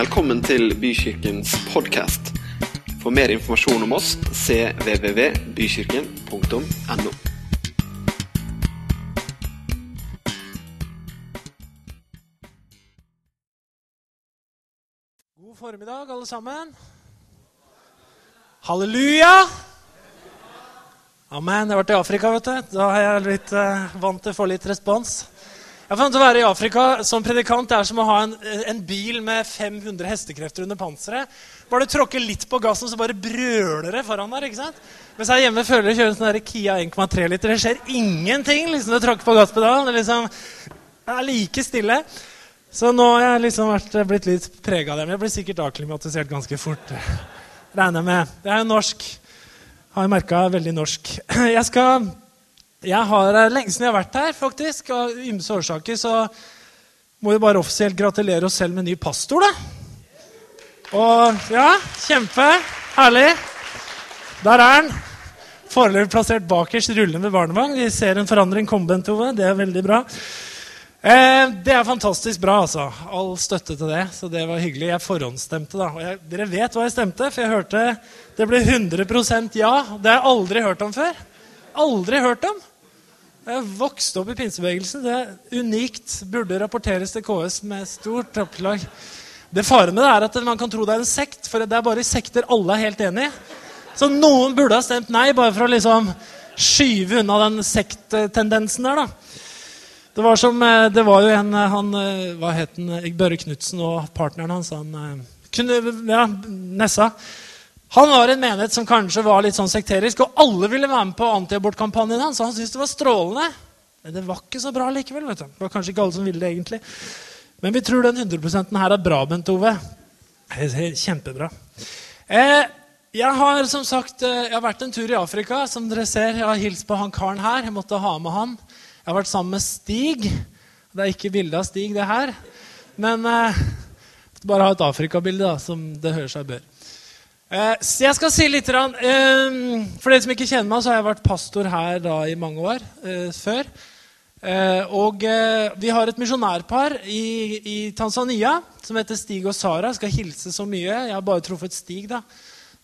Velkommen til Bykirkens podkast. For mer informasjon om oss cvvvbykirken.no. God formiddag, alle sammen. Halleluja! Amen. Jeg har vært i Afrika, vet du. Da har jeg blitt eh, vant til å få litt respons. Jeg fant å være i Afrika som predikant det er som å ha en, en bil med 500 hestekrefter under panseret. Bare du tråkker litt på gassen, så bare brøler det foran der. ikke sant? Mens her hjemme føler jeg kjører en sånn der Kia 1,3 liter. Det skjer ingenting liksom du tråkker på gasspedalen. Det, liksom, det er like stille. Så nå har jeg liksom vært, blitt litt prega av det. Men jeg blir sikkert akklimatisert ganske fort. Regner med. Det er jo norsk. Har merka veldig norsk. Jeg skal jeg har eh, Lenge siden jeg har vært her, faktisk. Av ymse årsaker så må vi bare offisielt gratulere oss selv med ny pastor, da. Og ja, kjempe. Herlig. Der er han. Foreløpig plassert bakerst, rullende med barnevogn. Vi ser en forandring komme, Bent Ove. Det er veldig bra. Eh, det er fantastisk bra, altså. All støtte til det. Så det var hyggelig. Jeg forhåndsstemte, da. Og jeg, dere vet hva jeg stemte, for jeg hørte det ble 100% ja. Det har jeg aldri hørt om før. Aldri hørt om. Jeg vokste opp i pinsebevegelsen. Det er unikt. Burde rapporteres til KS med stort opplag. Det fare med det er at man kan tro det er en sekt, for det er bare i sekter alle er helt enig. Så noen burde ha stemt nei, bare for å liksom skyve unna den sekttendensen der. da. Det var som, eh, det var jo en eh, han, eh, Hva het han? Børre Knutsen og partneren hans. han kunne, ja, Nessa. Han var en menighet som kanskje var litt sånn sekterisk, og alle ville være med på antiabortkampanjen hans. Han syntes det var strålende. Men det var ikke så bra likevel. vet du. Det var kanskje ikke alle som ville det egentlig. Men vi tror den 100% her er bra, Bent Ove. Kjempebra. Eh, jeg har som sagt, eh, jeg har vært en tur i Afrika. som dere ser. Jeg har hilst på han karen her. Jeg måtte ha med han. Jeg har vært sammen med Stig. Det er ikke bilde av Stig, det her. Men eh, bare ha et Afrikabilde, som det hører seg bør. Eh, så jeg skal si litt eh, For dere som ikke kjenner meg, så har jeg vært pastor her da, i mange år eh, før. Og vi har et misjonærpar i, i, Tanzania som heter Stig og Sara. Skal hilse så mye. Jeg har bare truffet Stig, da.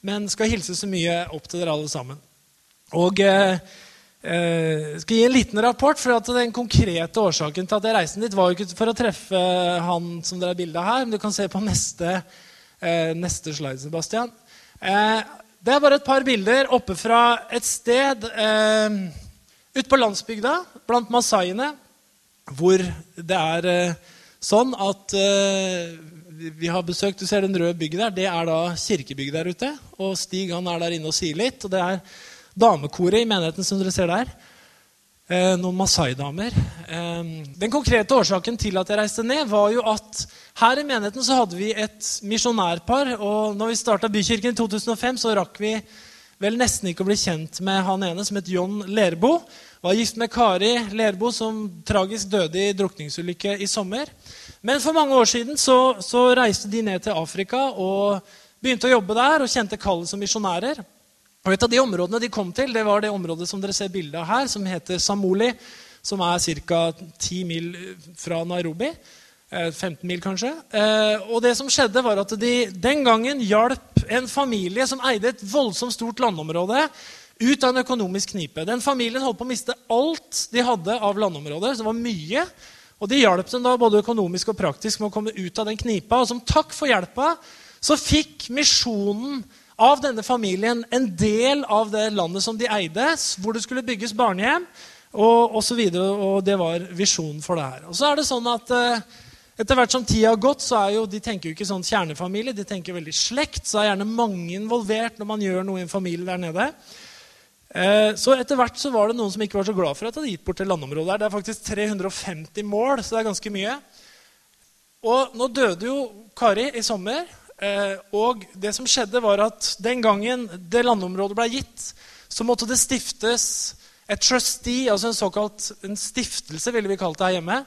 Men skal hilse så mye opp til dere alle sammen. Og eh, skal gi en liten rapport. for at Den konkrete årsaken til at jeg reiste dit, var jo ikke for å treffe han som dere har bilde av her. Men du kan se på neste, eh, neste slide, Sebastian. Eh, det er bare et par bilder oppe fra et sted eh, ute på landsbygda blant masaiene, hvor det er eh, sånn at eh, vi har besøkt, Du ser den røde bygget der. Det er da kirkebygget der ute. Og Stig han er der inne og sier litt. Og det er damekoret i menigheten som dere ser der. Eh, noen masai-damer. Eh, den konkrete årsaken til at jeg reiste ned, var jo at her i menigheten så hadde vi et misjonærpar. Og når vi starta Bykirken i 2005, så rakk vi vel nesten ikke å bli kjent med han ene som het John Lerbo. Var gift med Kari Lerbo, som tragisk døde i drukningsulykke i sommer. Men for mange år siden så, så reiste de ned til Afrika og begynte å jobbe der og kjente kallet som misjonærer. Og Et av de områdene de kom til, det var det området som dere ser bilde av her, som heter Samoli, som er ca. 10 mil fra Nairobi. 15 eh, mil, kanskje. Eh, og det som skjedde var at De den gangen hjalp en familie som eide et voldsomt stort landområde, ut av en økonomisk knipe. Den familien holdt på å miste alt de hadde av landområder. så det var mye. Og De hjalp dem da både økonomisk og praktisk med å komme ut av den knipa. Og som takk for hjelpa så fikk misjonen av denne familien en del av det landet som de eide, hvor det skulle bygges barnehjem og osv. Og, og det var visjonen for det her. Og så er det sånn at uh, etter hvert som tida har gått, så er jo, de tenker jo ikke sånn kjernefamilie, de tenker veldig slekt. Så er gjerne mange involvert når man gjør noe i en familie der nede. Uh, så etter hvert så var det noen som ikke var så glad for at de hadde gitt bort til landområdet. der. Det er faktisk 350 mål, så det er ganske mye. Og nå døde jo Kari i sommer. Eh, og det som skjedde var at Den gangen det landområdet ble gitt, så måtte det stiftes et trustee, altså en såkalt en stiftelse, ville vi kalt det her hjemme,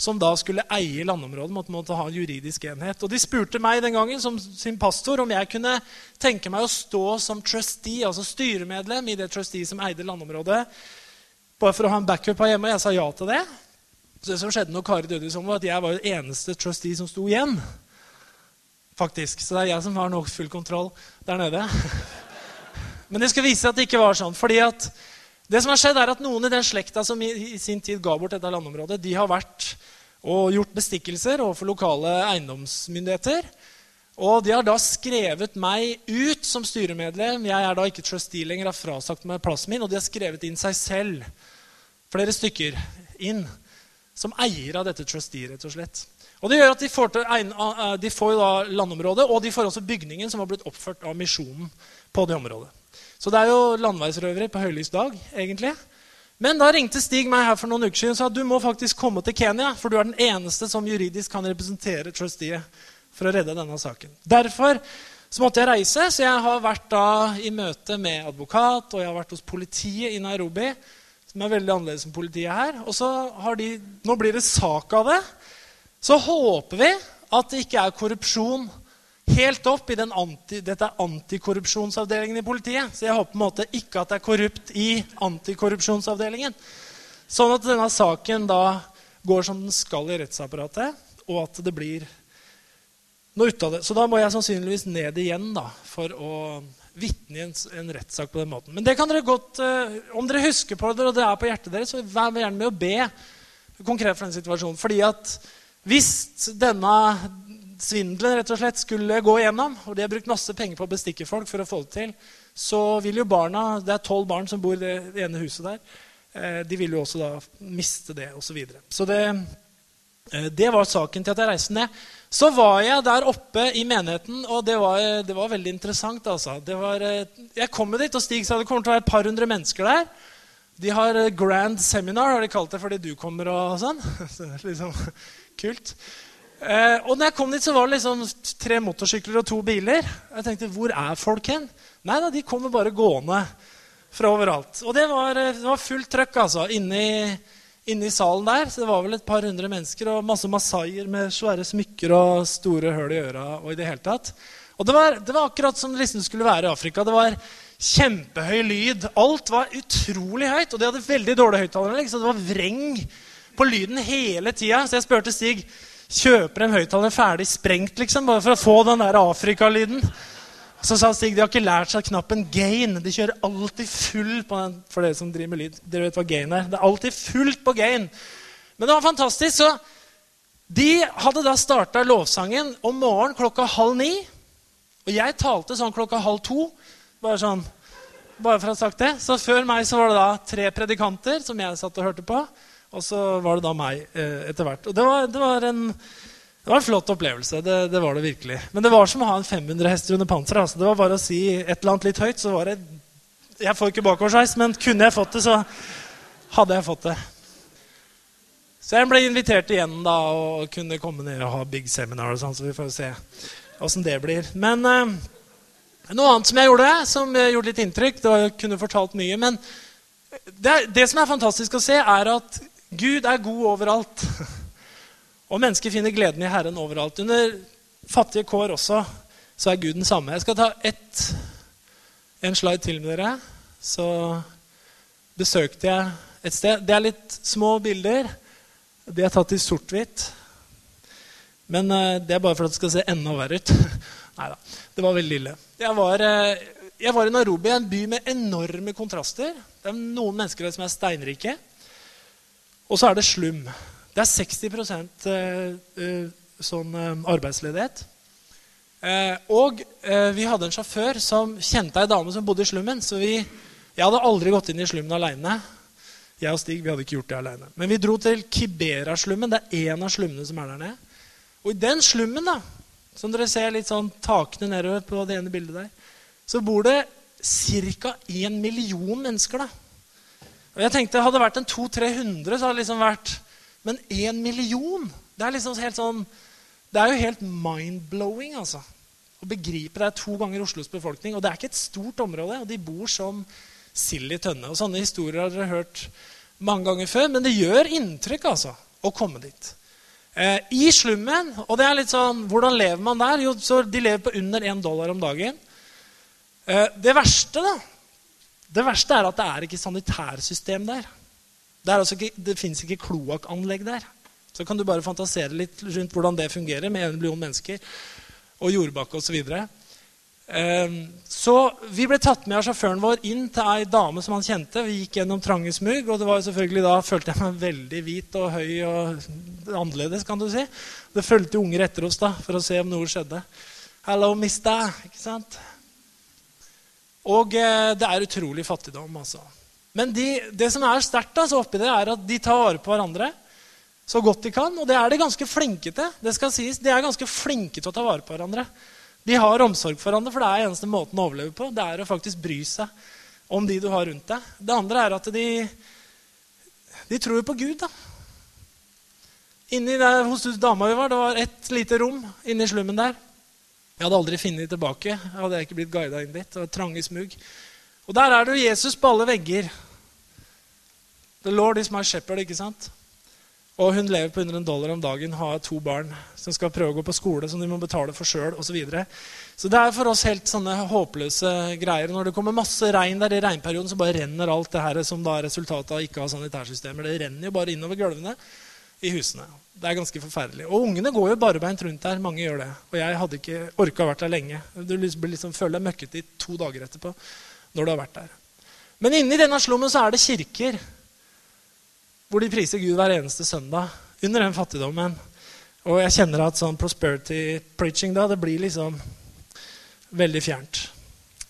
som da skulle eie landområdet. måtte, måtte ha en juridisk enhet. Og De spurte meg den gangen som sin pastor om jeg kunne tenke meg å stå som trustee, altså styremedlem i det trustee som eide landområdet, bare for å ha en backup her hjemme. Og Jeg sa ja til det. Så det som skjedde når Kari døde i sommer, var at jeg var den eneste trustee som sto igjen faktisk. Så det er jeg som har nok full kontroll der nede. Men det skal vise at det ikke var sånn. fordi at det som har skjedd er at Noen i den slekta som i, sin tid ga bort dette landområdet, de har vært og gjort bestikkelser overfor lokale eiendomsmyndigheter. Og de har da skrevet meg ut som styremedlem. Jeg er da ikke trustee lenger, har frasagt meg plassen min. Og de har skrevet inn seg selv, flere stykker, inn som eier av dette trustee, rett og slett. Og det gjør at De får, til, de får landområdet, og de får også bygningen som har blitt oppført av Misjonen på det området. Så det er jo landveisrøvere på høylys dag, egentlig. Men da ringte Stig meg her for noen uker siden og sa du må faktisk komme til Kenya, for du er den eneste som juridisk kan representere trusteet for å redde denne saken. Derfor så måtte jeg reise, så jeg har vært da i møte med advokat og jeg har vært hos politiet i Nairobi, som er veldig annerledes enn politiet her. Og så har de, Nå blir det sak av det. Så håper vi at det ikke er korrupsjon helt opp i anti, dette antikorrupsjonsavdelingen i politiet. Så jeg håper på en måte ikke at det er korrupt i antikorrupsjonsavdelingen. Sånn at denne saken da går som den skal i rettsapparatet, og at det blir noe ut av det. Så da må jeg sannsynligvis ned igjen da, for å vitne i en, en rettssak på den måten. Men det kan dere godt, uh, om dere husker på det, og det er på hjertet deres, så vær gjerne med å be konkret for den situasjonen. Fordi at hvis denne svindelen rett og slett skulle gå igjennom, og de har brukt masse penger på å bestikke folk for å få det til, så vil jo barna Det er tolv barn som bor i det ene huset der. Uh, de vil jo også da miste det, osv. Så, videre. så det, uh, det var saken til at jeg reiste ned. Så var jeg der oppe i menigheten, og det var, det var veldig interessant. altså. Var, eh, jeg kom dit, og Stig sa det kommer til å være et par hundre mennesker der. De har eh, grand seminar, har de kalt det fordi du kommer og sånn. Så det er liksom kult. Eh, og når jeg kom dit, så var det liksom tre motorsykler og to biler. Jeg tenkte, hvor er folk hen? Nei da, de kommer bare gående fra overalt. Og det var, eh, var fullt trøkk altså, inne i salen der. Så det var vel et par hundre mennesker og masse masaier med svære smykker og store høl i øra. Og i det hele tatt. Og det var, det var akkurat som det liksom skulle være i Afrika. Det var kjempehøy lyd. Alt var utrolig høyt. Og de hadde veldig dårlig høyttaleranlegg, Så det var vreng på lyden hele tida. Så jeg spurte Stig kjøper en høyttaler ferdig sprengt liksom, bare for å få den der Afrikalyden. Så sa Stig de har ikke lært seg knappen gain. De kjører alltid full på den. For dere som driver med lyd, dere vet hva gain er. Det er alltid fullt på gain. Men det var fantastisk. Så de hadde da starta lovsangen om morgenen klokka halv ni. Og jeg talte sånn klokka halv to. Bare sånn, bare for å ha sagt det. Så før meg så var det da tre predikanter som jeg satt og hørte på. Og så var det da meg eh, etter hvert. Og det var, det var en det var en flott opplevelse. Det, det, var det virkelig. Men det var som å ha en 500 hester under panseret. Altså. Det var bare å si et eller annet litt høyt, så var det Jeg får ikke bakoversveis, men kunne jeg fått det, så hadde jeg fått det. Så jeg ble invitert igjen da og kunne komme ned og ha big seminar. og sånn, Så vi får se åssen det blir. Men eh, noe annet som jeg gjorde, som gjorde litt inntrykk Det var, jeg kunne fortalt mye. Men det, det som er fantastisk å se, er at Gud er god overalt. Og mennesker finner gleden i Herren overalt. Under fattige kår også så er Gud den samme. Jeg skal ta ett, en slide til med dere. Så besøkte jeg et sted. Det er litt små bilder. De er tatt i sort-hvitt. Men uh, det er bare for at det skal se enda verre ut. Nei da. Det var veldig ille. Jeg var, uh, jeg var, i Nairobi, en by med enorme kontraster. Det er noen mennesker som er steinrike. Og så er det slum. Det er 60 eh, eh, sånn eh, arbeidsledighet. Og vi hadde en sjåfør som kjente ei dame som bodde i slummen. Så vi, jeg hadde aldri gått inn i slummen aleine. Jeg og Stig vi hadde ikke gjort det alene. Men vi dro til Kibera-slummen. Det er en av slummene som er der nede. Og i den slummen, da, som dere ser litt sånn takene nedover på det ene bildet der, så bor det ca. 1 million mennesker. da. Og jeg tenkte Hadde det vært en 200-300, så hadde det liksom vært men 1 million det er, liksom helt sånn, det er jo helt mind-blowing altså. å begripe det er to ganger Oslos befolkning. Og det er ikke et stort område, og de bor som sild i tønne. Og Sånne historier har dere hørt mange ganger før, men det gjør inntrykk altså, å komme dit. Eh, I slummen og det er litt sånn, Hvordan lever man der? Jo, så De lever på under én dollar om dagen. Eh, det verste da, det verste er at det er ikke sanitærsystem der. Det, altså ikke, det fins ikke kloakkanlegg der. Så kan du bare fantasere litt rundt hvordan det fungerer med en million mennesker. og jordbakke osv. Så, eh, vi ble tatt med av sjåføren vår inn til ei dame som han kjente. Vi gikk gjennom trange smug, og det var selvfølgelig da følte jeg meg veldig hvit og høy og annerledes. kan du si. Det fulgte unger etter oss da, for å se om noe skjedde. Hello, mister. Ikke sant? Og eh, det er utrolig fattigdom, altså. Men de, det som er sterkt altså, oppi det, er at de tar vare på hverandre så godt de kan. Og det er de ganske flinke til. det skal sies. De er ganske flinke til å ta vare på hverandre. De har omsorg for hverandre, for det er eneste måten å overleve på. Det er å faktisk bry seg om de du har rundt deg. Det andre er at de, de tror på Gud. da. Inni der hos dama vi var, det var ett lite rom inni slummen der. Jeg hadde aldri funnet tilbake. Jeg hadde ikke blitt guida inn dit. Det var trange smug. Og der er det jo Jesus på alle vegger. The Lord is my shepherd, ikke sant? Og hun lever på under en dollar om dagen, har to barn som skal prøve å gå på skole, som de må betale for sjøl osv. Så, videre. så det er for oss helt sånne håpløse greier. Når det kommer masse regn der i regnperioden, så bare renner alt det her som da er resultatet av ikke å ha sanitærsystemer. Det renner jo bare innover gulvene i husene. Det er ganske forferdelig. Og ungene går jo barbeint rundt der. Mange gjør det. Og jeg hadde ikke orka vært der lenge. Du blir liksom, føler deg møkkete i to dager etterpå når du har vært der. Men inni denne slummen så er det kirker hvor de priser Gud hver eneste søndag under den fattigdommen. Og jeg kjenner at sånn prosperity preaching da, det blir liksom veldig fjernt.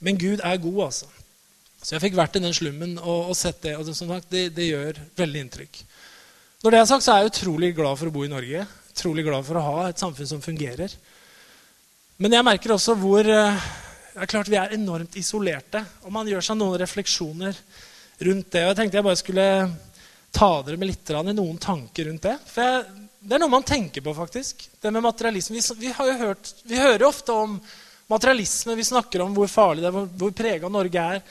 Men Gud er god, altså. Så jeg fikk vært i den slummen og, og sett det. Og det, sagt, det, det gjør veldig inntrykk. Når det er sagt, så er jeg utrolig glad for å bo i Norge. Utrolig glad for å ha et samfunn som fungerer. Men jeg merker også hvor eh, det er klart Vi er enormt isolerte. Og man gjør seg noen refleksjoner rundt det. Og jeg tenkte jeg bare skulle ta dere med litt i noen tanker rundt det. For jeg, det er noe man tenker på, faktisk. Det med materialisme. Vi, vi, har jo hørt, vi hører ofte om materialisme. Vi snakker om hvor farlig det er, hvor, hvor prega Norge er.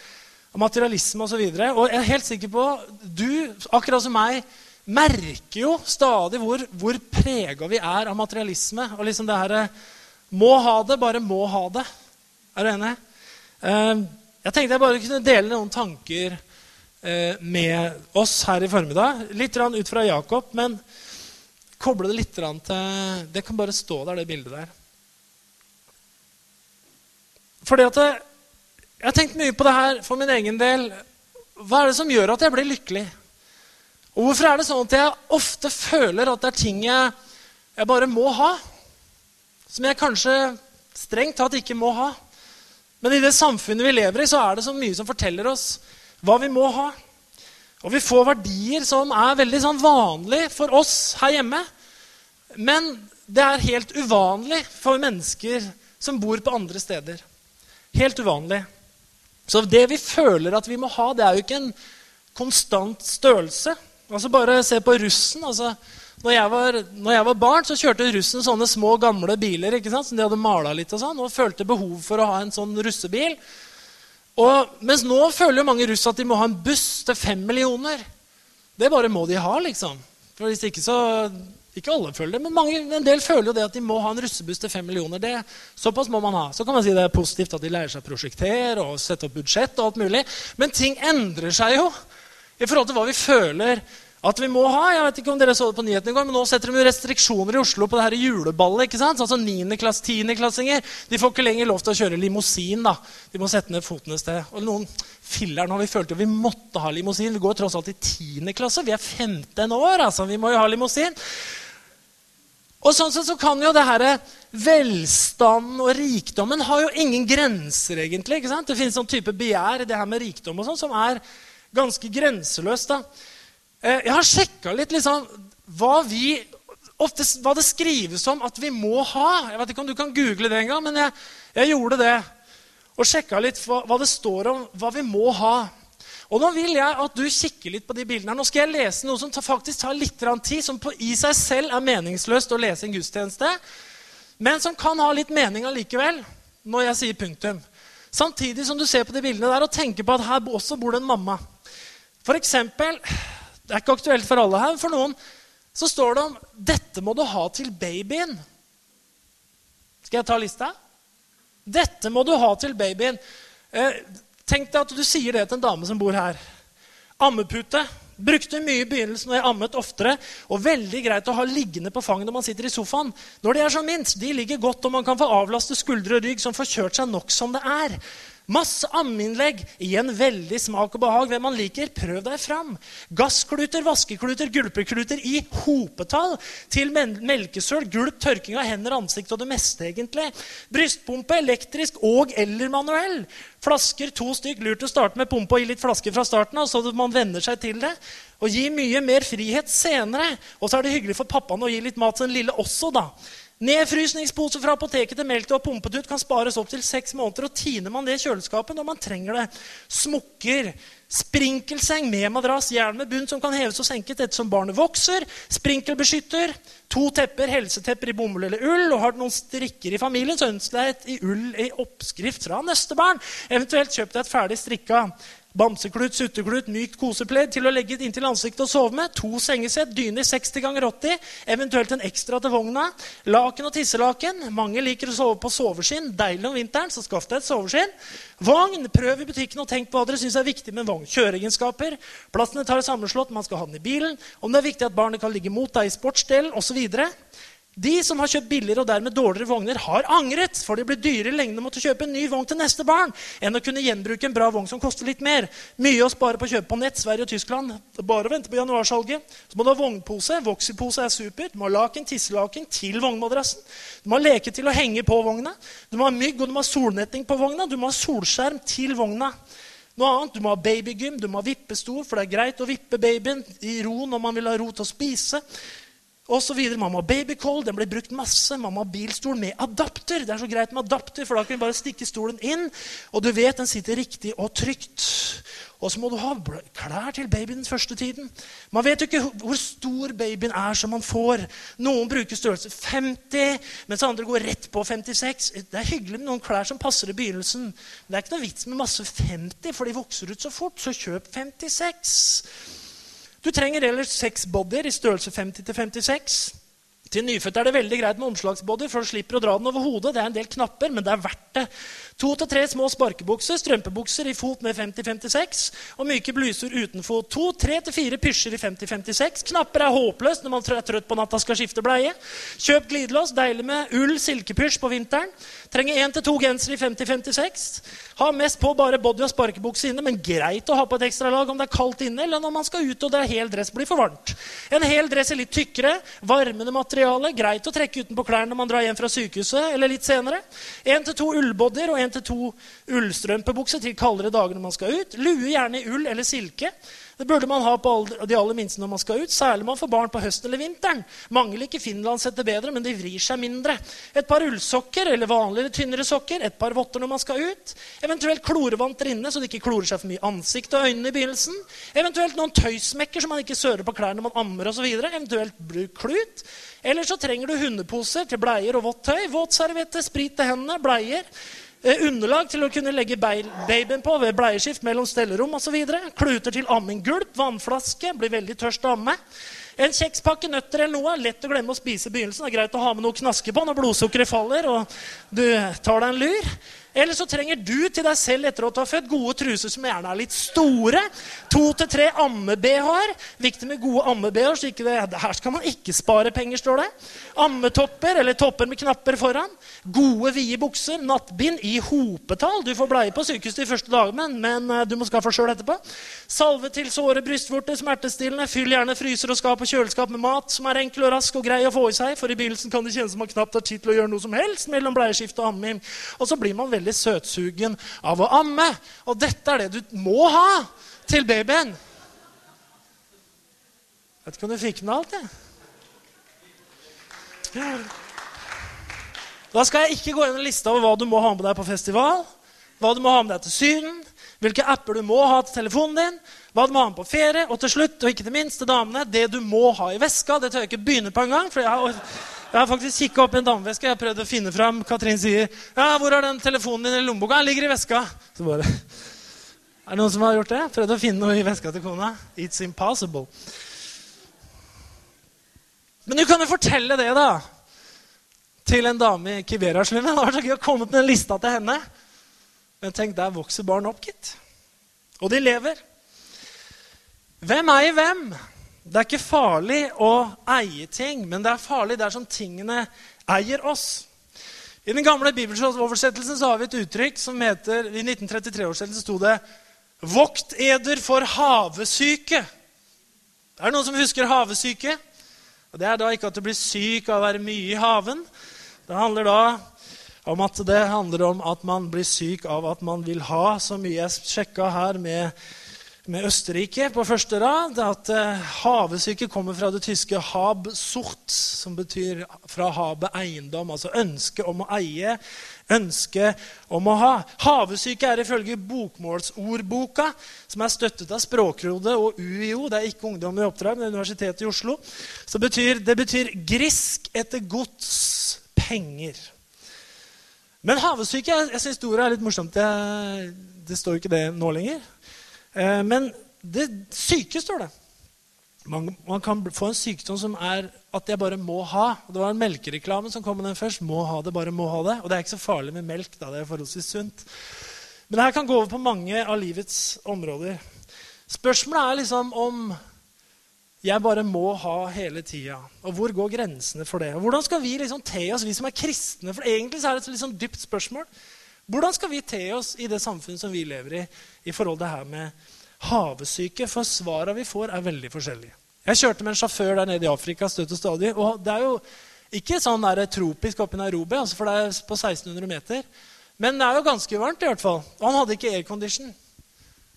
Og materialisme osv. Og, så og jeg er helt sikker på Du, akkurat som meg, merker jo stadig hvor, hvor prega vi er av materialisme. Og liksom det herre Må ha det, bare må ha det. Er du enig? Uh, jeg tenkte jeg bare kunne dele noen tanker med oss her i formiddag. Litt ut fra Jakob, men koble det litt til Det kan bare stå der, det bildet der. Fordi at jeg, jeg har tenkt mye på det her for min egen del. Hva er det som gjør at jeg blir lykkelig? Og hvorfor er det sånn at jeg ofte føler at det er ting jeg, jeg bare må ha? Som jeg kanskje strengt tatt ikke må ha. Men i det samfunnet vi lever i, så er det så mye som forteller oss hva vi må ha. Og vi får verdier som er veldig sånn vanlig for oss her hjemme. Men det er helt uvanlig for mennesker som bor på andre steder. Helt uvanlig. Så det vi føler at vi må ha, det er jo ikke en konstant størrelse. Altså Bare se på russen. altså når jeg, var, når jeg, var, barn, så kjørte russen sånne små, gamle biler ikke sant, som de hadde mala litt og sånn, og følte behov for å ha en sånn russebil. Og, mens nå føler jo mange russ at de må ha en buss til fem millioner. Det bare må de ha, liksom. For hvis ikke så Ikke alle føler det, men mange, en del føler jo det at de må ha en russebuss til fem millioner. Det, såpass må man ha. Så kan man si det er positivt at de lærer seg å prosjektere og sette opp budsjett. og alt mulig. Men ting endrer seg jo i forhold til hva vi føler at vi må ha. Jeg vet ikke om dere så det på nyhetene i går, men Nå setter de jo restriksjoner i Oslo på det her juleballet. ikke sant? Altså 9. klass, 10. klassinger. De får ikke lenger lov til å kjøre limousin. da. De må sette ned foten et sted. Og noen filler nå, Vi følte jo vi måtte ha limousin. Vi går tross alt i 10. klasse. Vi er 15 år. altså. Vi må jo ha limousin. Og sånn sett så kan jo det her velstanden og rikdommen har jo ingen grenser, egentlig. ikke sant? Det finnes sånn type begjær i det her med rikdom og sånn, som er ganske grenseløst. da. Eh, jeg har sjekka litt liksom, hva, vi, ofte, hva det skrives om at vi må ha. Jeg vet ikke om du kan google det en gang, men jeg, jeg gjorde det. Og sjekka litt hva, hva, det står om hva vi må ha. Og Nå vil jeg at du kikker litt på de bildene. Nå skal jeg lese noe som faktisk tar litt tid, som på, i seg selv er meningsløst å lese en gudstjeneste, men som kan ha litt mening allikevel når jeg sier punktum. Samtidig som du ser på de bildene der og tenker på at her også bor det en mamma. For eksempel, Det er ikke aktuelt for alle her. For noen så står det om 'Dette må du ha til babyen'. Skal jeg ta lista? Dette må du ha til babyen. Eh, tenk deg at du sier det til en dame som bor her. Ammepute Brukte mye i begynnelsen når jeg ammet oftere. Og veldig greit å ha liggende på fanget når man sitter i sofaen. Når de er som minst, de ligger godt, og man kan få avlaste skuldre og rygg som får kjørt seg nok som det er. Masse ammeinnlegg. Igjen veldig smak og behag. Hvem man liker, prøv deg fram. Gasskluter, vaskekluter, gulpekluter i hopetall. Til melkesøl, gulp, tørking av hender, ansikt og det meste, egentlig. Brystpumpe, elektrisk og eller manuell. Flasker, to stykk. Lurt å starte med pumpe og gi litt flasker fra starten av, så man venner seg til det. Og gi mye mer frihet senere. Og så er det hyggelig for pappaen å gi litt mat til den lille også, da. Nedfrysningspose fra apoteket til melk du har pumpet ut, kan spares opp til seks måneder. Og tiner man det i kjøleskapet når man trenger det. Smukker. Sprinkelseng med madrass, jern med bunn som kan heves og senkes ettersom barnet vokser. Sprinkelbeskytter. To tepper, helsetepper i bomull eller ull. Og har du noen strikker i familien, så ønsk deg et i ull i oppskrift fra neste barn. Eventuelt kjøp deg et ferdig strikka Bamseklut, sutteklut, mykt kosepledd til å legge inntil ansiktet og sove med. To sengesett, dyne 60 ganger 80, eventuelt en ekstra til vogna. Laken og tisselaken. Mange liker å sove på soveskinn. Deilig om vinteren, så skaff deg et soveskinn. Vogn. Prøv i butikken og tenk på hva dere syns er viktig med vogn. Kjøreegenskaper. Plassene tar sammenslått, man skal ha den i bilen. Om det er viktig at barnet kan ligge mot deg i sportsdelen osv. De som har kjøpt billigere og dermed dårligere vogner, har angret, for det blir dyrere i lengden å måtte kjøpe en ny vogn til neste barn enn å kunne gjenbruke en bra vogn som koster litt mer. Mye å spare på å kjøpe på nett, Sverige og Tyskland. Bare å vente på januarsalget. Så må du ha vognpose. Voxy-pose er supert. Du må ha laken, tisselaken til vognmadrassen. Du må ha leke til å henge på vogna. Du må ha mygg, og du må ha solnetting på vogna. Du må ha solskjerm til vogna. Noe annet, Du må ha babygym, du må ha vippestol, for det er greit å vippe babyen i ro når man vil ha ro til å spise og så videre. Man må ha babycall, den ble brukt masse. Man må ha bilstol med adapter. Det er så greit med adapter, for da kan vi bare stikke stolen inn, og du vet den sitter riktig og trygt. Og så må du ha klær til babyen den første tiden. Man vet jo ikke hvor stor babyen er som man får. Noen bruker størrelse 50, mens andre går rett på 56. Det er hyggelig med noen klær som passer i begynnelsen. Men det er ikke noe vits med masse 50, for de vokser ut så fort. Så kjøp 56. Du trenger ellers seks bodyer i størrelse 50 56. Til nyfødte er det veldig greit med omslagsbody, for du slipper å dra den over hodet. Det er en del knapper, men det er verdt det. To til tre små sparkebukser, strømpebukser i fot med 50-56 og myke bluser uten fot. To, tre til fire pysjer i 50-56. Knapper er håpløst når man er trøtt på natta skal skifte bleie. Kjøp glidelås, deilig med ull, silkepysj på vinteren. Trenger én til to gensere i 50-56. Ha mest på bare body og sparkebukse inne, men greit å ha på et ekstralag om det er kaldt inne, eller når man skal ut og det er hel dress blir for varmt. En hel dress er litt tykkere, varmende materiale, greit å trekke utenpå klærne når man drar hjem fra sykehuset eller litt senere. Én til to ullbodyer og en til to ullstrømpebukser til kaldere dager når man skal ut. Lue gjerne i ull eller silke. Det burde man ha på de aller minste når man skal ut, særlig man får barn på høsten eller vinteren. Mange liker finlandshette bedre, men de vrir seg mindre. Et par ullsokker eller vanligere, tynnere sokker, et par votter når man skal ut. Eventuelt klorevanter inne, så det ikke klorer seg for mye ansikt og øynene i begynnelsen. Eventuelt noen tøysmekker så man ikke sører på klærne når man ammer osv. Eventuelt bruk klut. Eller så trenger du hundeposer til bleier og vått tøy. Våtservietter, sprit til hendene, bleier. Eh, underlag til å kunne legge babyen på ved bleieskift mellom stellerom osv. Kluter til amming, gulp, vannflaske. Blir veldig tørst å amme. En kjekspakke nøtter eller noe. Lett å glemme å spise i begynnelsen. Det er greit å ha med noe knaske på når blodsukkeret faller og du tar deg en lur. Eller så trenger du til deg selv etter du har født, gode truser som gjerne er litt store. To til tre amme-BH-er. Viktig med gode amme-BH-er. Her skal man ikke spare penger, står det. Ammetopper eller topper med knapper foran. Gode, vide bukser. Nattbind i hopetall. Du får bleie på sykehuset de første dagene, men eh, du må skaffe sjøl etterpå. Salve til såre brystvorter, smertestillende. Fyll gjerne fryser og skap og kjøleskap med mat som er enkel og rask og grei å få i seg, for i begynnelsen kan det kjennes som man knapt har tid til å gjøre noe som helst mellom bleieskift og amming. Og så blir man veldig veldig søtsugen av å amme. Og dette er det du må ha til babyen. Vet ikke om du fikk med alt, jeg. Ja. Da skal jeg ikke gå inn i lista over hva du må ha med deg på festival, hva du må ha med deg til Syden, hvilke apper du må ha til telefonen din, hva du må ha med på ferie, og til slutt, og ikke det minste, damene, det du må ha i veska. Det tør jeg ikke begynne på engang. for jeg har jeg har faktisk kikka opp i en dameveske. Jeg har prøvd å finne fram. Katrin sier ja, 'Hvor er den telefonen din i lommeboka?' 'Den ligger i veska.' Så bare, Er det noen som har gjort det? Prøvd å finne noe i veska til kona? It's impossible. Men du kan jo fortelle det, da. Til en dame i Kibera-slummen. Det var så gøy å komme med en lista til henne. Men tenk, der vokser barn opp, gitt. Og de lever. Hvem eier hvem? Det er ikke farlig å eie ting, men det er farlig dersom tingene eier oss. I den gamle bibelsoversettelsen så har vi et uttrykk som heter I 1933-oversettelsen sto det 'Vokt eder for havesyke'. Er Det noen som husker havesyke? Og Det er da ikke at du blir syk av å være mye i haven. Det handler da om at det handler om at man blir syk av at man vil ha så mye. Jeg sjekka her med med Østerrike på første rad at uh, havesyke kommer fra det tyske 'habsucht', som betyr fra havet eiendom, altså ønske om å eie, ønske om å ha. Havesyke er ifølge bokmålsordboka, som er støttet av Språkrådet og UiO, det er ikke Ungdom i oppdrag, men Universitetet i Oslo, så betyr, det betyr 'grisk etter gods penger'. Men havesyke jeg, jeg syns ordet er litt morsomt. Det, det står ikke det nå lenger. Eh, men det syke står det. Man, man, kan få en sykdom som er at jeg bare må ha. Det var en melkereklame som kom med den først. Må ha det, bare må ha det. Og det er ikke så farlig med melk. da, det er forholdsvis sunt. Men det her kan gå over på mange av livets områder. Spørsmålet er liksom om jeg bare må ha hele tida. Og hvor går grensene for det? Og Hvordan skal vi liksom te oss, vi som er kristne? For egentlig er det et sånn dypt spørsmål. Hvordan skal vi te oss i det samfunnet som vi lever i, i forhold til det her med havesyke? For svarene vi får, er veldig forskjellige. Jeg kjørte med en sjåfør der nede i Afrika støtt og stadig. og det er jo ikke sånn der tropisk oppe i Nairobi, altså for det er på 1600 meter. Men det er jo ganske varmt, i hvert fall. Og han hadde ikke aircondition.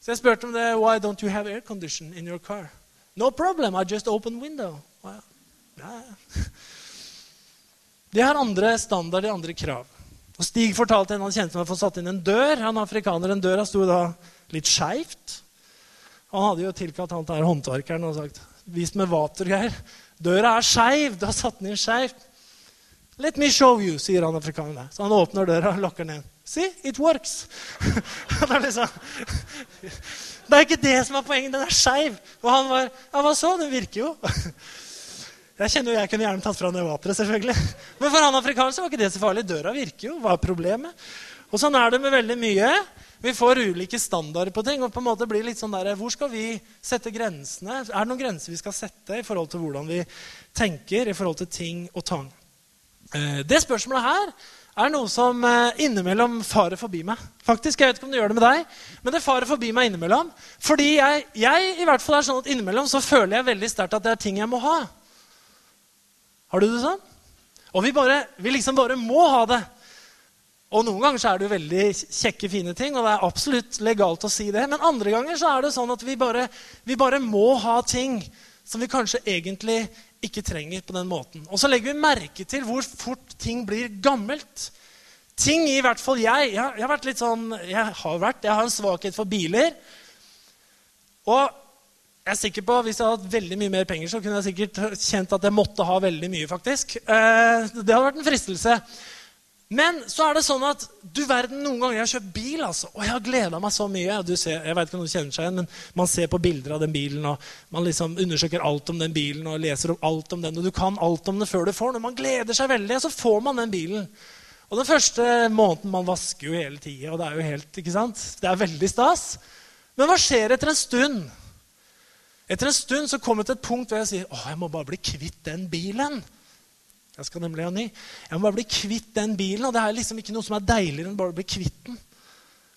Så jeg spurte om det. Why don't you have aircondition in your car? No problem, I just open window. Well, ja. De har andre standard, de andre krav. Og Stig fortalte en han kjente hadde fått satt inn en dør. Han afrikaneren, Døra sto da litt skeivt. Han hadde jo tilkalt han der håndverkeren og sagt Vis med Geir'. Døra er skeiv. Du har satt den inn skeivt. Let me show you, sier han afrikaneren. Så han åpner døra og lokker den inn. See, it works. det, er liksom, det er ikke det som er poenget. Den er skeiv. Og han var Ja, hva så? Den virker jo. Jeg kjenner jo jeg kunne gjerne tatt fra det vaperet, selvfølgelig. Men for han afrikaneren var ikke det så farlig. Døra virker jo. Hva er problemet? Og sånn er det med veldig mye. Vi får ulike standarder på ting. og på en måte blir litt sånn der, Hvor skal vi sette grensene? Er det noen grenser vi skal sette i forhold til hvordan vi tenker i forhold til ting og tang? Eh, det spørsmålet her er noe som eh, innimellom farer forbi meg. Faktisk, Jeg vet ikke om det gjør det med deg, men det farer forbi meg innimellom. Fordi jeg, jeg i hvert fall er sånn at innimellom så føler jeg veldig sterkt at det er ting jeg må ha. Har du det sånn? Og vi, bare, vi liksom bare må ha det. Og Noen ganger så er det jo veldig kjekke, fine ting, og det er absolutt legalt å si det. Men andre ganger så er det sånn at vi bare, vi bare må ha ting som vi kanskje egentlig ikke trenger på den måten. Og så legger vi merke til hvor fort ting blir gammelt. Ting i hvert fall jeg. Jeg, jeg har vært litt sånn, jeg har vært, jeg har en svakhet for biler. Og jeg er sikker på, Hvis jeg hadde hatt veldig mye mer penger, så kunne jeg sikkert kjent at jeg måtte ha veldig mye. faktisk. Eh, det hadde vært en fristelse. Men så er det sånn at du verden, noen ganger jeg har kjøpt bil, altså, og jeg har gleda meg så mye. Ser, jeg vet ikke om du kjenner seg igjen, men Man ser på bilder av den bilen, og man liksom undersøker alt om den bilen og leser om alt om den, og du kan alt om den før du får den. Man gleder seg veldig, og så får man den bilen. Og Den første måneden man vasker jo hele tida, og det er jo helt, ikke sant? Det er veldig stas. Men hva skjer etter en stund? Etter en stund så kommer jeg til et punkt hvor jeg sier å, jeg må bare bli kvitt den bilen. Jeg skal nemlig ha ny. Jeg må bare bli kvitt den bilen. Og det er liksom ikke noe som er deiligere enn bare å bli kvitt den.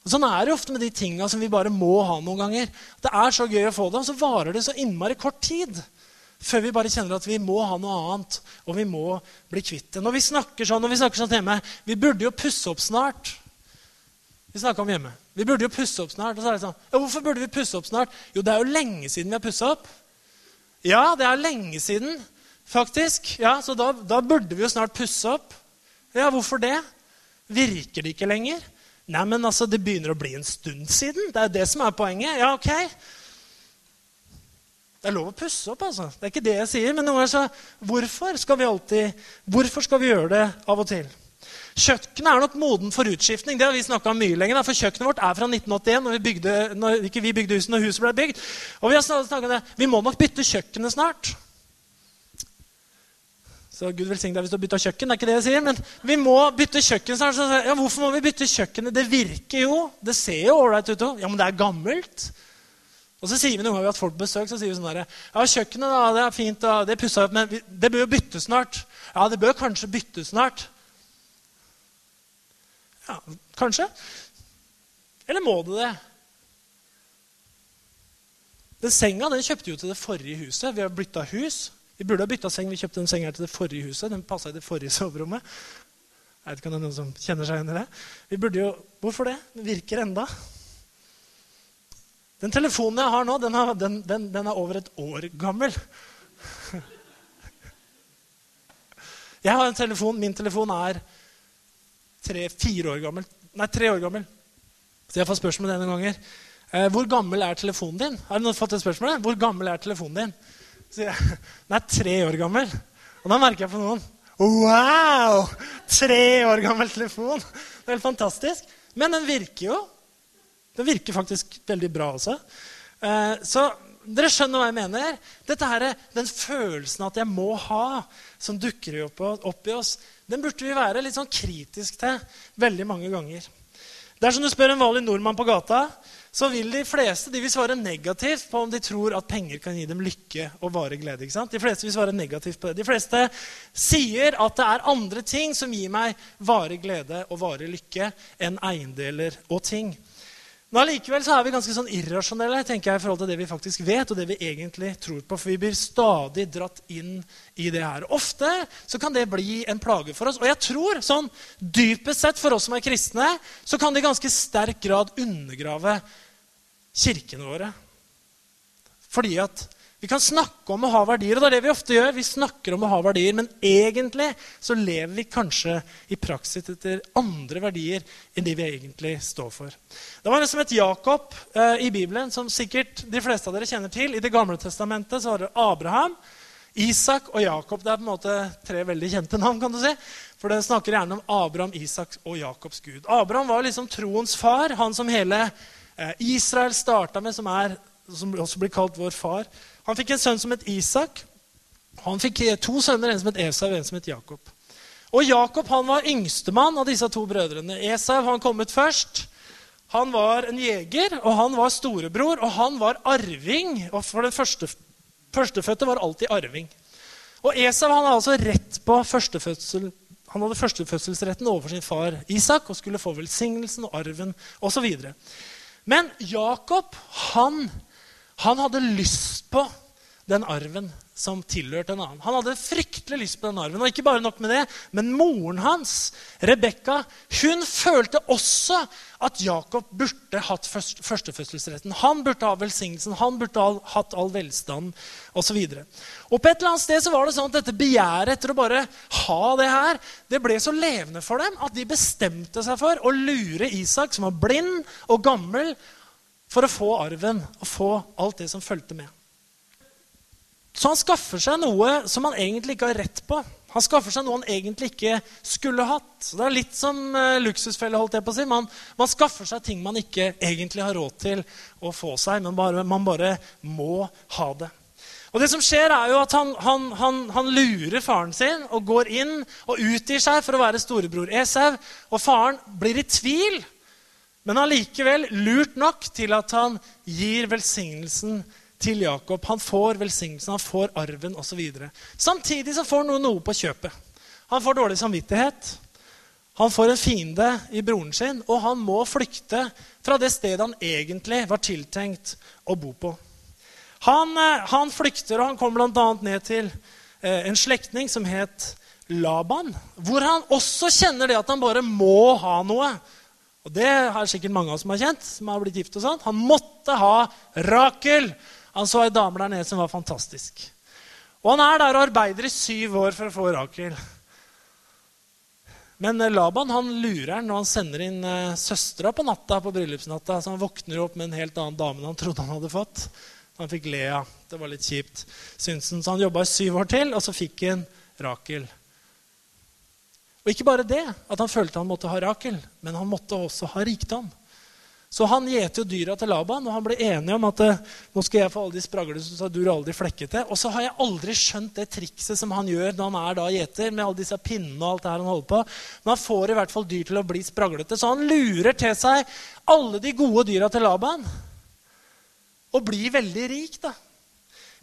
Og Sånn er det ofte med de tinga som vi bare må ha noen ganger. Det er så gøy å få det, og så varer det så innmari kort tid. Før vi bare kjenner at vi må ha noe annet, og vi må bli kvitt det. Når vi snakker sånn, når vi snakker sånn hjemme Vi burde jo pusse opp snart. Vi snakka om hjemme. Vi burde jo pusse opp snart. Og så er det sånn, ja, Hvorfor burde vi pusse opp snart? Jo, det er jo lenge siden vi har pussa opp. Ja, det er lenge siden, faktisk. Ja, Så da, da burde vi jo snart pusse opp. Ja, hvorfor det? Virker det ikke lenger? Nei, men altså, det begynner å bli en stund siden. Det er det som er poenget. Ja, ok. Det er lov å pusse opp, altså. Det er ikke det jeg sier. Men noen ganger så Hvorfor skal vi alltid Hvorfor skal vi gjøre det av og til? Kjøkkenet er nok moden for utskiftning. Det har vi om mye lenger, for Kjøkkenet vårt er fra 1981, når vi bygde, når, ikke vi bygde huset når huset ble bygd. Og Vi har snakket om det. Vi må nok bytte kjøkkenet snart. Så Gud velsigne deg hvis du har bytta kjøkken. det er ikke det jeg sier, Men vi må bytte kjøkken snart. Ja, hvorfor må vi bytte kjøkkenet? Det virker jo. Det ser jo ålreit ut òg. Ja, men det er gammelt. Og så sier vi noen ganger at folk besøker, så sier vi sånn der, ja, kjøkkenet da, det er fint, da, det pussa opp, men det bør jo byttes snart. Ja, det bør kanskje byttes snart. Ja, kanskje. Eller må det det? Den senga den kjøpte vi jo til det forrige huset. Vi har bytta hus. Vi burde ha bytta seng. Vi kjøpte den senga til det forrige huset. Den passa i det forrige soverommet. Jeg vet ikke om det er noen som kjenner seg igjen i det. Vi burde jo, Hvorfor det? Den virker enda. Den telefonen jeg har nå, den, har, den, den, den er over et år gammel. Jeg har en telefon, Min telefon er tre-fire år gammel. Nei, tre år gammel. Så jeg får spørsmål denne ganger. Eh, hvor gammel er telefonen din? Har noen fått det spørsmålet? Hvor gammel er telefonen din? Så jeg, Den er tre år gammel. Og da merker jeg på noen Wow! Tre år gammel telefon! Det er helt fantastisk. Men den virker jo. Den virker faktisk veldig bra også. Eh, så dere skjønner hva jeg mener. Dette her, Den følelsen at jeg må ha, som dukker opp, opp i oss, den burde vi være litt sånn kritisk til veldig mange ganger. Dersom du spør en vanlig nordmann på gata, så vil de fleste de vil svare negativt på om de tror at penger kan gi dem lykke og varig glede. ikke sant? De fleste vil svare negativt på det. De fleste sier at det er andre ting som gir meg varig glede og varig lykke enn eiendeler og ting. Men allikevel så er vi ganske sånn irrasjonelle tenker jeg, i forhold til det vi faktisk vet, og det vi egentlig tror på. For vi blir stadig dratt inn i det her. Ofte så kan det bli en plage for oss. Og jeg tror sånn dypest sett for oss som er kristne, så kan det i ganske sterk grad undergrave kirkene våre. Fordi at vi kan snakke om å ha verdier, og det er det vi ofte gjør. Vi snakker om å ha verdier, Men egentlig så lever vi kanskje i praksis etter andre verdier enn de vi egentlig står for. Det var en som het Jakob eh, i Bibelen, som sikkert de fleste av dere kjenner til. I Det gamle testamentet så var det Abraham, Isak og Jakob. Det er på en måte tre veldig kjente navn. kan du si. For det snakker gjerne om Abraham, Isak og Jakobs gud. Abraham var liksom troens far, han som hele eh, Israel starta med, som, er, som også blir kalt vår far. Han fikk en sønn som het Isak. Han fikk eh, to sønner, en som het Esau og en som het Jakob. Og Jakob han var yngstemann av disse to brødrene. Esau han kom ut først. Han var en jeger, og han var storebror, og han var arving. Og for den første, førstefødte var alltid arving. Og Esau han hadde altså rett på førstefødsel. Han hadde førstefødselsretten overfor sin far Isak og skulle få velsignelsen og arven osv. Men Jakob han, han hadde lyst på den arven som tilhørte en annen. Han hadde fryktelig lyst på den arven. Og ikke bare nok med det, men moren hans, Rebekka, hun følte også at Jakob burde hatt først, førstefødselsretten. Han burde ha velsignelsen, han burde ha hatt all velstand osv. Og på et eller annet sted så var det sånn at dette begjæret etter å bare ha det her, det ble så levende for dem at de bestemte seg for å lure Isak, som var blind og gammel, for å få arven og få alt det som fulgte med. Så han skaffer seg noe som han egentlig ikke har rett på. Han skaffer seg noe han egentlig ikke skulle hatt. Så det er litt som uh, luksusfelle. holdt jeg på å si. Man, man, skaffer seg ting man ikke egentlig har råd til å få seg, men bare, man bare må ha det. Og det som skjer er jo at han, han, han, han, lurer faren sin og går inn og utgir seg for å være storebror Esau. Og faren blir i tvil, men allikevel lurt nok til at han gir velsignelsen til Jakob. Han får velsignelsen, han får arven osv. Samtidig så får han noe på kjøpet. Han får dårlig samvittighet. Han får en fiende i broren sin, og han må flykte fra det stedet han egentlig var tiltenkt å bo på. Han, han flykter, og han kommer bl.a. ned til eh, en slektning som het Laban, hvor han også kjenner det at han bare må ha noe. Og Det har sikkert mange av oss som har kjent. som har blitt gift og sånt. Han måtte ha Rakel. Han så ei dame der nede som var fantastisk. Og han er der og arbeider i syv år for å få Rakel. Men Laban han lurer han når han sender inn uh, søstera på natta på bryllupsnatta. Så han våkner opp med en helt annen dame enn han trodde han hadde fått. Han fikk Lea. Det var litt kjipt, Synsen. Så han jobba i syv år til, og så fikk han Rakel. Og ikke bare det, at han følte han måtte ha Rakel, men han måtte også ha rikdom. Så han gjeter jo dyra til Laban, og han ble enig om at nå skal jeg få alle de spraglene så du er aldri flekkete. Og så har jeg aldri skjønt det trikset som han gjør når han er da gjeter, med alle disse pinnene og alt det her han holder på. Men han får i hvert fall dyr til å bli spraglete. Så han lurer til seg alle de gode dyra til Laban. Og blir veldig rik. da.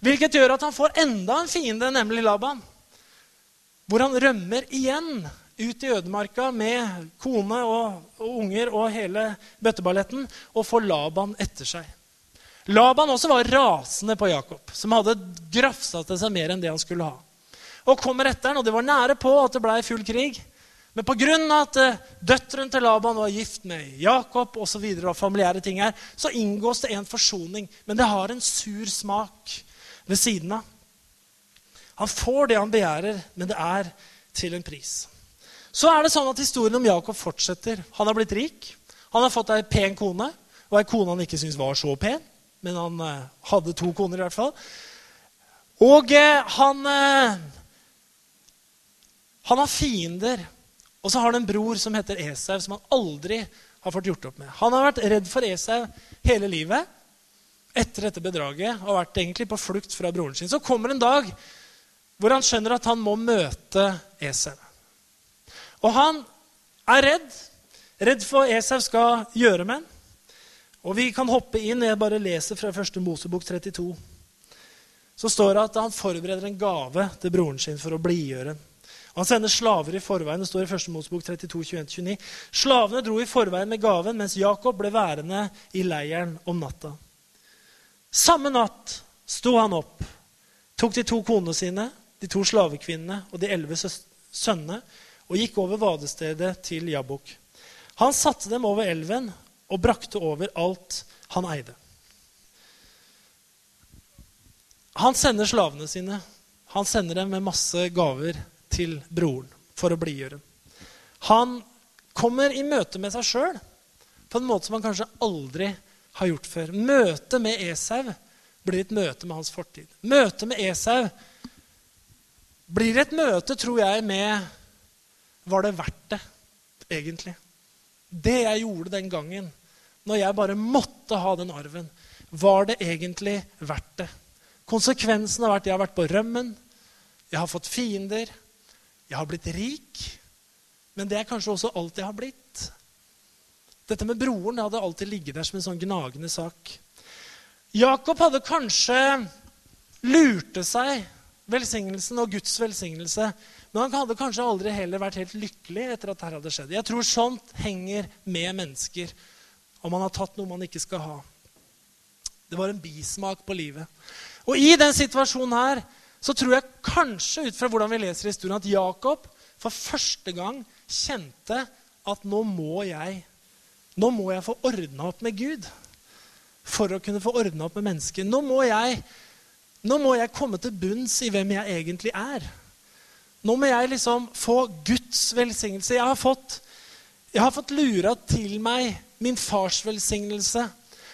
Hvilket gjør at han får enda en fiende, nemlig Laban. Hvor han rømmer igjen ut i ødemarka med kone og, og unger og hele bøtteballetten og får Laban etter seg. Laban også var rasende på Jakob, som hadde grafsa til seg mer enn det han skulle ha. Og kommer etter han, og det var nære på at det blei full krig. Men pga. at uh, døtrene til Laban var gift med Jakob og, så videre, og familiære ting her, så inngås det en forsoning. Men det har en sur smak ved siden av. Han får det han begjærer, men det er til en pris. Så er det sånn at historien om Jakob fortsetter. Han har blitt rik. Han har fått ei pen kone, og ei kone han ikke syntes var så pen. Men han eh, hadde to koner, i hvert fall. Og eh, han eh, Han har fiender. Og så har han en bror som heter Esau, som han aldri har fått gjort opp med. Han har vært redd for Esau hele livet etter dette bedraget og vært egentlig på flukt fra broren sin. Så kommer en dag hvor han skjønner at han må møte Esau. Og han er redd. Redd for hva Esau skal gjøre med ham. Og vi kan hoppe inn. Jeg bare leser fra 1. Mosebok 32. Så står det at han forbereder en gave til broren sin for å blidgjøre ham. Han sender slaver i forveien. Det står i 1. Mosebok 32, 21-29. Slavene dro i forveien med gaven, mens Jakob ble værende i leiren om natta. Samme natt sto han opp, tok de to konene sine, de to slavekvinnene og de elleve sønnene og gikk over vadestedet til Jabbok. Han satte dem over elven og brakte over alt han eide. Han sender slavene sine. Han sender dem med masse gaver til broren for å blidgjøre. Han kommer i møte med seg sjøl på en måte som han kanskje aldri har gjort før. Møtet med Esau blir et møte med hans fortid. Møtet med Esau blir et møte, tror jeg, med Var det verdt det, egentlig? Det jeg gjorde den gangen, når jeg bare måtte ha den arven, var det egentlig verdt det? Konsekvensen har vært jeg har vært på rømmen, jeg har fått fiender, jeg har blitt rik. Men det er kanskje også alt jeg har blitt. Dette med broren det hadde alltid ligget der som en sånn gnagende sak. Jakob hadde kanskje lurte seg velsignelsen og Guds velsignelse. Men han hadde kanskje aldri heller vært helt lykkelig etter at dette hadde skjedd. Jeg tror sånt henger med mennesker om man har tatt noe man ikke skal ha. Det var en bismak på livet. Og i den situasjonen her så tror jeg kanskje ut fra hvordan vi leser historien, at Jakob for første gang kjente at nå må jeg nå må jeg få ordna opp med Gud for å kunne få ordna opp med mennesker. Nå må, jeg, nå må jeg komme til bunns i hvem jeg egentlig er. Nå må jeg liksom få Guds velsignelse. Jeg har fått, fått lura til meg min fars velsignelse.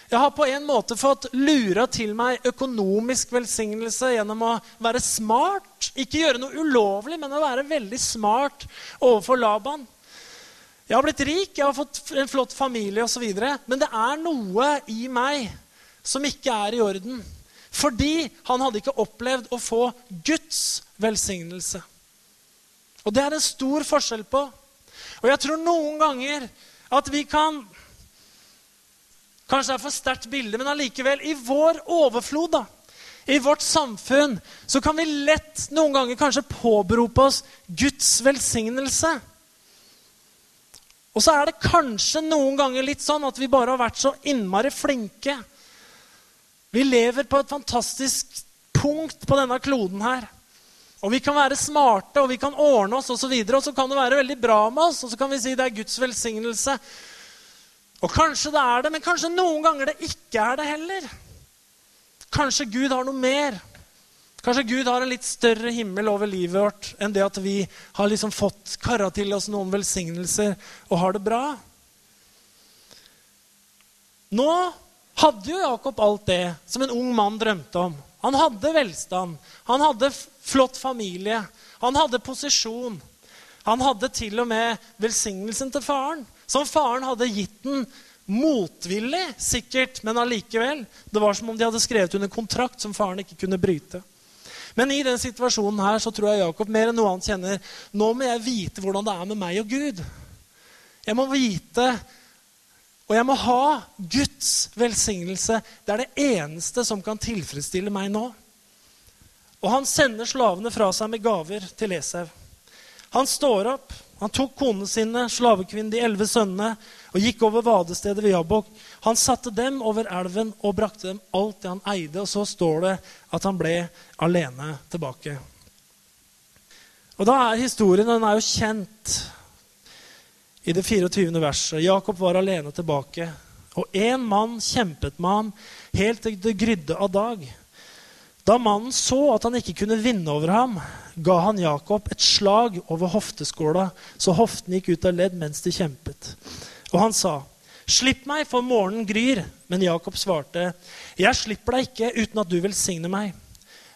Jeg har på en måte fått lura til meg økonomisk velsignelse gjennom å være smart. Ikke gjøre noe ulovlig, men å være veldig smart overfor Laban. Jeg har blitt rik, jeg har fått en flott familie osv. Men det er noe i meg som ikke er i orden. Fordi han hadde ikke opplevd å få Guds velsignelse. Og det er en stor forskjell på. Og jeg tror noen ganger at vi kan Kanskje det er for sterkt bilde, men allikevel, i vår overflod, da, i vårt samfunn, så kan vi lett noen ganger kanskje påberope oss Guds velsignelse. Og så er det kanskje noen ganger litt sånn at vi bare har vært så innmari flinke. Vi lever på et fantastisk punkt på denne kloden her. Og vi kan være smarte, og vi kan ordne oss, og så, videre, og så kan det være veldig bra med oss. Og så kan vi si det er Guds velsignelse. Og kanskje det er det, men kanskje noen ganger det ikke er det heller. Kanskje Gud har noe mer. Kanskje Gud har en litt større himmel over livet vårt enn det at vi har liksom fått kara til oss noen velsignelser og har det bra. Nå hadde jo Jakob alt det som en ung mann drømte om. Han hadde velstand, han hadde flott familie, han hadde posisjon. Han hadde til og med velsignelsen til faren, som faren hadde gitt den motvillig, sikkert, men allikevel. Det var som om de hadde skrevet under kontrakt som faren ikke kunne bryte. Men i den situasjonen her så tror jeg Jakob mer enn noe annet kjenner nå må jeg vite hvordan det er med meg og Gud. Jeg må vite Og jeg må ha Guds velsignelse. Det er det eneste som kan tilfredsstille meg nå. Og han sender slavene fra seg med gaver til Esau. Han står opp, han tok konene sine, slavekvinnen, de elleve sønnene, og gikk over vadestedet ved Jabok. Han satte dem over elven og brakte dem alt det han eide. Og så står det at han ble alene tilbake. Og da er historien den er jo kjent i det 24. verset. Jakob var alene tilbake, og én mann kjempet med ham helt til det grydde av dag. Da mannen så at han ikke kunne vinne over ham, ga han Jakob et slag over hofteskåla, så hoften gikk ut av ledd mens de kjempet. Og han sa, 'Slipp meg, for morgenen gryr.' Men Jakob svarte, 'Jeg slipper deg ikke uten at du velsigner meg.'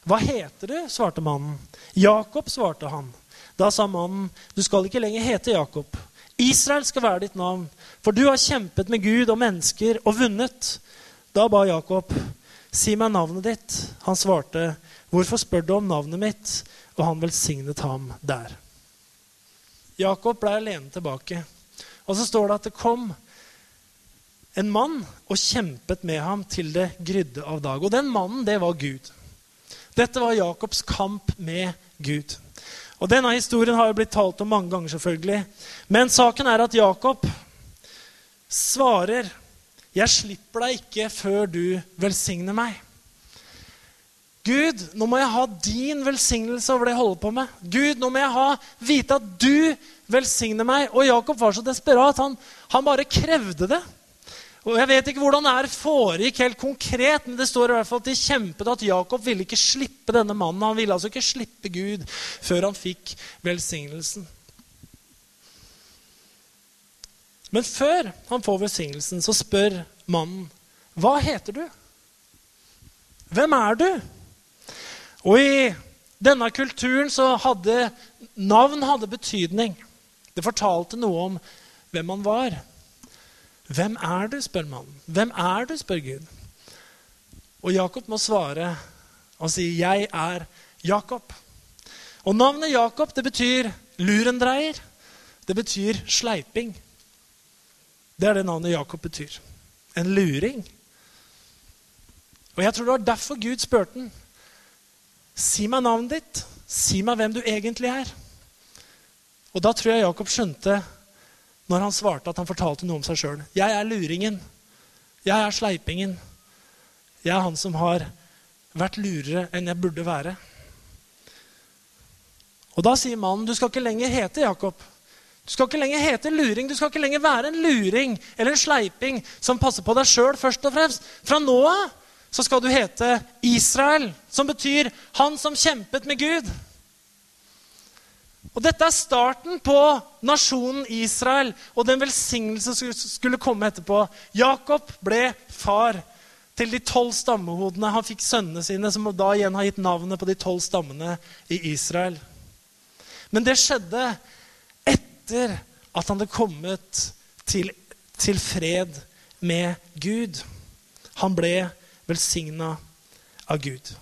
'Hva heter du?' svarte mannen. 'Jakob', svarte han. Da sa mannen, 'Du skal ikke lenger hete Jakob.' Israel skal være ditt navn, for du har kjempet med Gud og mennesker og vunnet. Da ba Jakob, 'Si meg navnet ditt.' Han svarte, 'Hvorfor spør du om navnet mitt?' Og han velsignet ham der. Jakob ble alene tilbake. Og så står det at det kom en mann og kjempet med ham til det grydde av dag. Og den mannen, det var Gud. Dette var Jakobs kamp med Gud. Og Denne historien har jo blitt talt om mange ganger, selvfølgelig. Men saken er at Jakob svarer, 'Jeg slipper deg ikke før du velsigner meg'. Gud, nå må jeg ha din velsignelse over det jeg holder på med. Gud, nå må jeg ha, vite at du velsigner meg. Og Jakob var så desperat. Han, han bare krevde det. Og Jeg vet ikke hvordan det er foregikk helt konkret, men det står i hvert fall at de kjempet at Jakob ville ikke slippe denne mannen. Han ville altså ikke slippe Gud før han fikk velsignelsen. Men før han får velsignelsen, så spør mannen, 'Hva heter du?' 'Hvem er du?' Og i denne kulturen så hadde navn hadde betydning. Det fortalte noe om hvem man var. Hvem er du, spør mannen. Hvem er du, spør Gud. Og Jakob må svare og si, 'Jeg er Jakob'. Og navnet Jakob det betyr lurendreier. Det betyr sleiping. Det er det navnet Jakob betyr. En luring. Og jeg tror det var derfor Gud spurte ham. Si meg navnet ditt. Si meg hvem du egentlig er. Og da tror jeg Jakob skjønte, når han svarte, at han fortalte noe om seg sjøl. Jeg er luringen. Jeg er sleipingen. Jeg er han som har vært lurere enn jeg burde være. Og da sier mannen, du skal ikke lenger hete Jakob. Du skal ikke lenger hete luring. Du skal ikke lenger være en luring eller en sleiping som passer på deg sjøl først og fremst. Fra nå av så skal du hete Israel, som betyr 'han som kjempet med Gud'. Og Dette er starten på nasjonen Israel og den velsignelse som skulle komme etterpå. Jakob ble far til de tolv stammehodene. Han fikk sønnene sine, som da igjen har gitt navnet på de tolv stammene i Israel. Men det skjedde etter at han hadde kommet til, til fred med Gud. Han ble velsigna av Gud.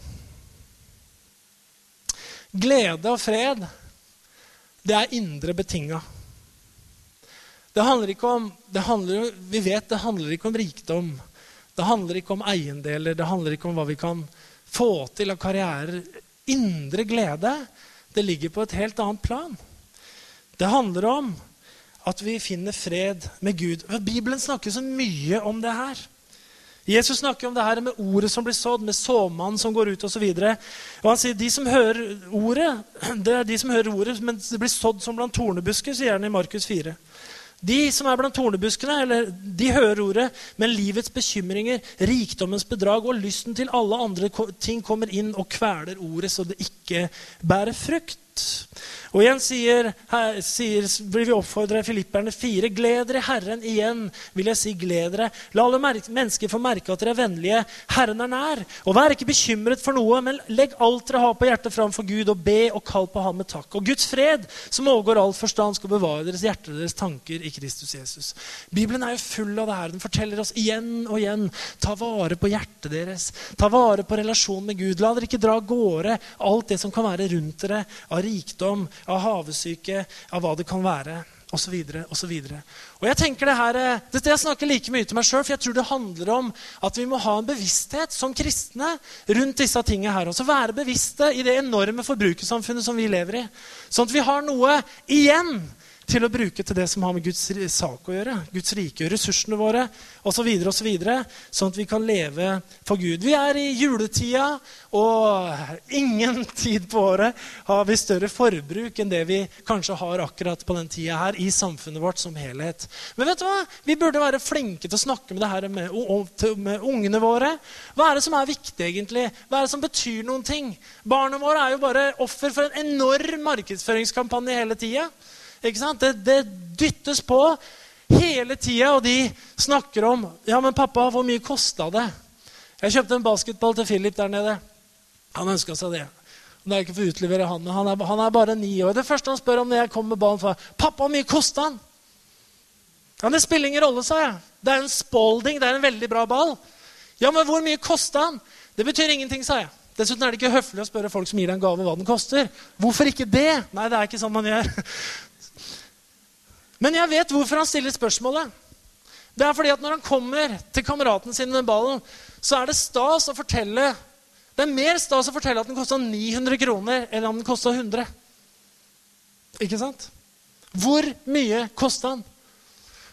Glede og fred, det er indre betinga. Det handler ikke om, handler, Vi vet det handler ikke om rikdom. Det handler ikke om eiendeler, det handler ikke om hva vi kan få til av karrierer. Indre glede, det ligger på et helt annet plan. Det handler om at vi finner fred med Gud. Bibelen snakker så mye om det her. Jesus snakker om det her med ordet som blir sådd, med såmannen som går ut osv. Han sier de som hører ordet, det er de som hører ordet, men det blir sådd som blant tornebusker, sier han i Markus 4. De som er blant tornebuskene, eller, de hører ordet, men livets bekymringer, rikdommens bedrag og lysten til alle andre ting kommer inn og kveler ordet, så det ikke bærer frukt. Og igjen sier, her, sier, blir vi oppfordret i Filipperne 4.: Gled dere Herren igjen, vil jeg si. Gled dere. La alle mennesker få merke at dere er vennlige. Herren er nær. Og vær ikke bekymret for noe, men legg alt dere har på hjertet framfor Gud, og be og kall på ham med takk. Og Guds fred, som overgår all forstand, skal bevare deres hjerter og deres tanker i Kristus Jesus. Bibelen er jo full av det her. Den forteller oss igjen og igjen ta vare på hjertet deres. Ta vare på relasjonen med Gud. La dere ikke dra av gårde alt det som kan være rundt dere av rikdom, av havesyke, av hva det kan være. og så videre, og så. Og jeg tenker det her, eh, dette jeg snakker like mye til meg sjøl, for jeg tror det handler om at vi må ha en bevissthet som kristne rundt disse tingene her. Også være bevisste i det enorme forbrukersamfunnet som vi lever i. Sånn at vi har noe igjen til å bruke til det som har med Guds sak å gjøre. Guds rike, ressursene våre osv. Videre, sånn at vi kan leve for Gud. Vi er i juletida, og ingen tid på året har vi større forbruk enn det vi kanskje har akkurat på den tida her i samfunnet vårt som helhet. Men vet du hva? Vi burde være flinke til å snakke med det her med, med ungene våre. Hva er det som er viktig, egentlig? Hva er det som betyr noen ting? Barna våre er jo bare offer for en enorm markedsføringskampanje hele tida. Ikke sant? Det, det dyttes på hele tida, og de snakker om Ja, men pappa, hvor mye kosta det? Jeg kjøpte en basketball til Philip der nede. Han ønska seg det. Det er ikke for å utlevere han, han er, han er bare ni år. Det første han spør om når jeg kommer med ballen, er 'Pappa, hvor mye kosta han?' Ja, Det spiller ingen rolle, sa jeg. Det er en Spalding, det er en veldig bra ball. Ja, men hvor mye kosta han? Det betyr ingenting, sa jeg. Dessuten er det ikke høflig å spørre folk som gir deg en gave, hva den koster. Hvorfor ikke det? Nei, det er ikke sånn man gjør. Men jeg vet hvorfor han stiller spørsmålet. Det er fordi at når han kommer til kameraten sin med ballen, så er det stas å fortelle Det er mer stas å fortelle at den kosta 900 kroner enn om den kosta 100. Ikke sant? Hvor mye kosta den?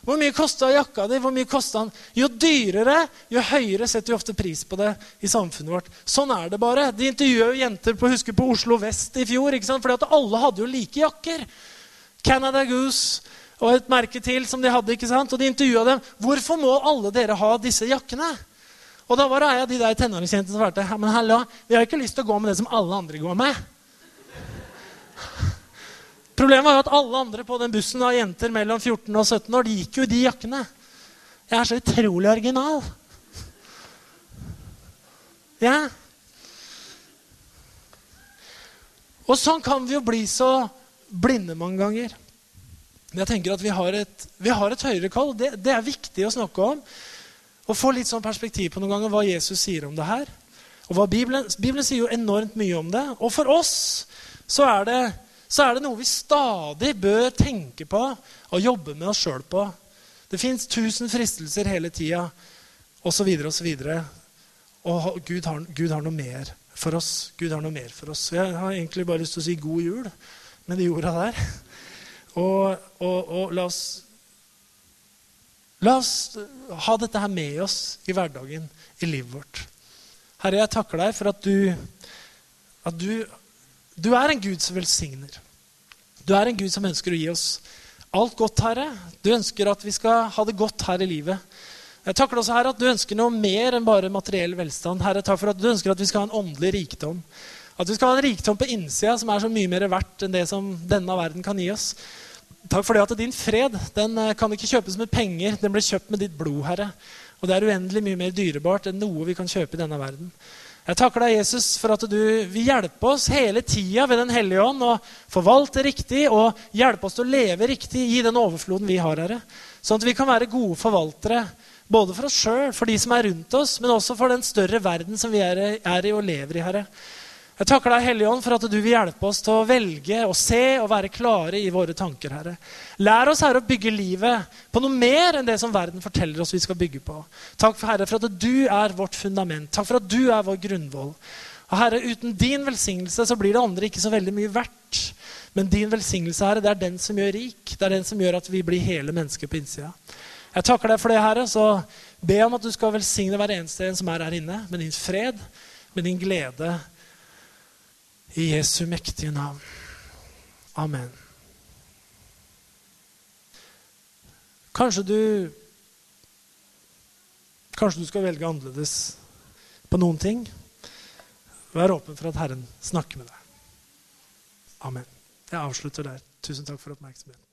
Hvor mye kosta jakka di? Hvor mye kosta den? Jo dyrere, jo høyere setter vi ofte pris på det i samfunnet vårt. Sånn er det bare. De intervjuer jo jenter på, husker på Oslo vest i fjor. ikke sant? Fordi at alle hadde jo like jakker. Canada Goose, og et merke til som de hadde. ikke sant? Og de intervjua dem. 'Hvorfor må alle dere ha disse jakkene?' Og da var det ei av de der tenåringsjentene som svarte. men hallo, vi har ikke lyst til å gå med det som alle andre går med. Problemet var jo at alle andre på den bussen av jenter mellom 14 og 17 år, de gikk jo i de jakkene. Jeg er så utrolig original. Ja. Og sånn kan vi jo bli så blinde mange ganger. Men jeg tenker at vi har et, vi har et høyere kall. Det, det, er viktig å snakke om. Og få litt sånn perspektiv på noen ganger hva Jesus sier om det her. Og hva Bibelen, Bibelen sier jo enormt mye om det. Og for oss så er det, så er det noe vi stadig bør tenke på og jobbe med oss sjøl på. Det fins tusen fristelser hele tida, osv., osv. Og Gud har, Gud har noe mer for oss. Gud har noe mer for oss. Jeg har egentlig bare lyst til å si god jul med de orda der. Og, og, og la, oss, la oss ha dette her med oss i hverdagen, i livet vårt. Herre, jeg takker deg for at du, at du, du er en Gud som velsigner. Du er en Gud som ønsker å gi oss alt godt, Herre. Du ønsker at vi skal ha det godt her i livet. Jeg takker også, Herre, at du ønsker noe mer enn bare materiell velstand. Herre, takk for at du ønsker at vi skal ha en åndelig rikdom. At vi skal ha en rikdom på innsida som er så mye mer verdt enn det som denne verden kan gi oss. Takk for det at din fred den eh, kan ikke kjøpes med penger. Den ble kjøpt med ditt blod, Herre. Og det er uendelig mye mer dyrebart enn noe vi kan kjøpe i denne verden. Jeg takker deg, Jesus, for at du vil hjelpe oss hele tida ved Den hellige ånd å forvalte riktig og hjelpe oss til å leve riktig i den overfloden vi har, Herre. Sånn at vi kan være gode forvaltere både for oss sjøl, for de som er rundt oss, men også for den større verden som vi er i og lever i, Herre. Jeg takker deg, Hellige Ånd, for at du vil hjelpe oss til å velge og se og være klare i våre tanker, Herre. Lær oss, Herre, å bygge livet på noe mer enn det som verden forteller oss vi skal bygge på. Takk, for, Herre, for at du er vårt fundament. Takk for at du er vår grunnvoll. Og Herre, uten din velsignelse så blir det andre ikke så veldig mye verdt. Men din velsignelse, Herre, det er den som gjør rik. Det er den som gjør at vi blir hele mennesker på innsida. Jeg takker deg for det, Herre. Så be om at du skal velsigne hver eneste en som er her inne, med din fred, med din glede i Jesu mektige navn. Amen. Kanskje du Kanskje du skal velge annerledes på noen ting. Vær åpen for at Herren snakker med deg. Amen. Jeg avslutter der. Tusen takk for oppmerksomheten.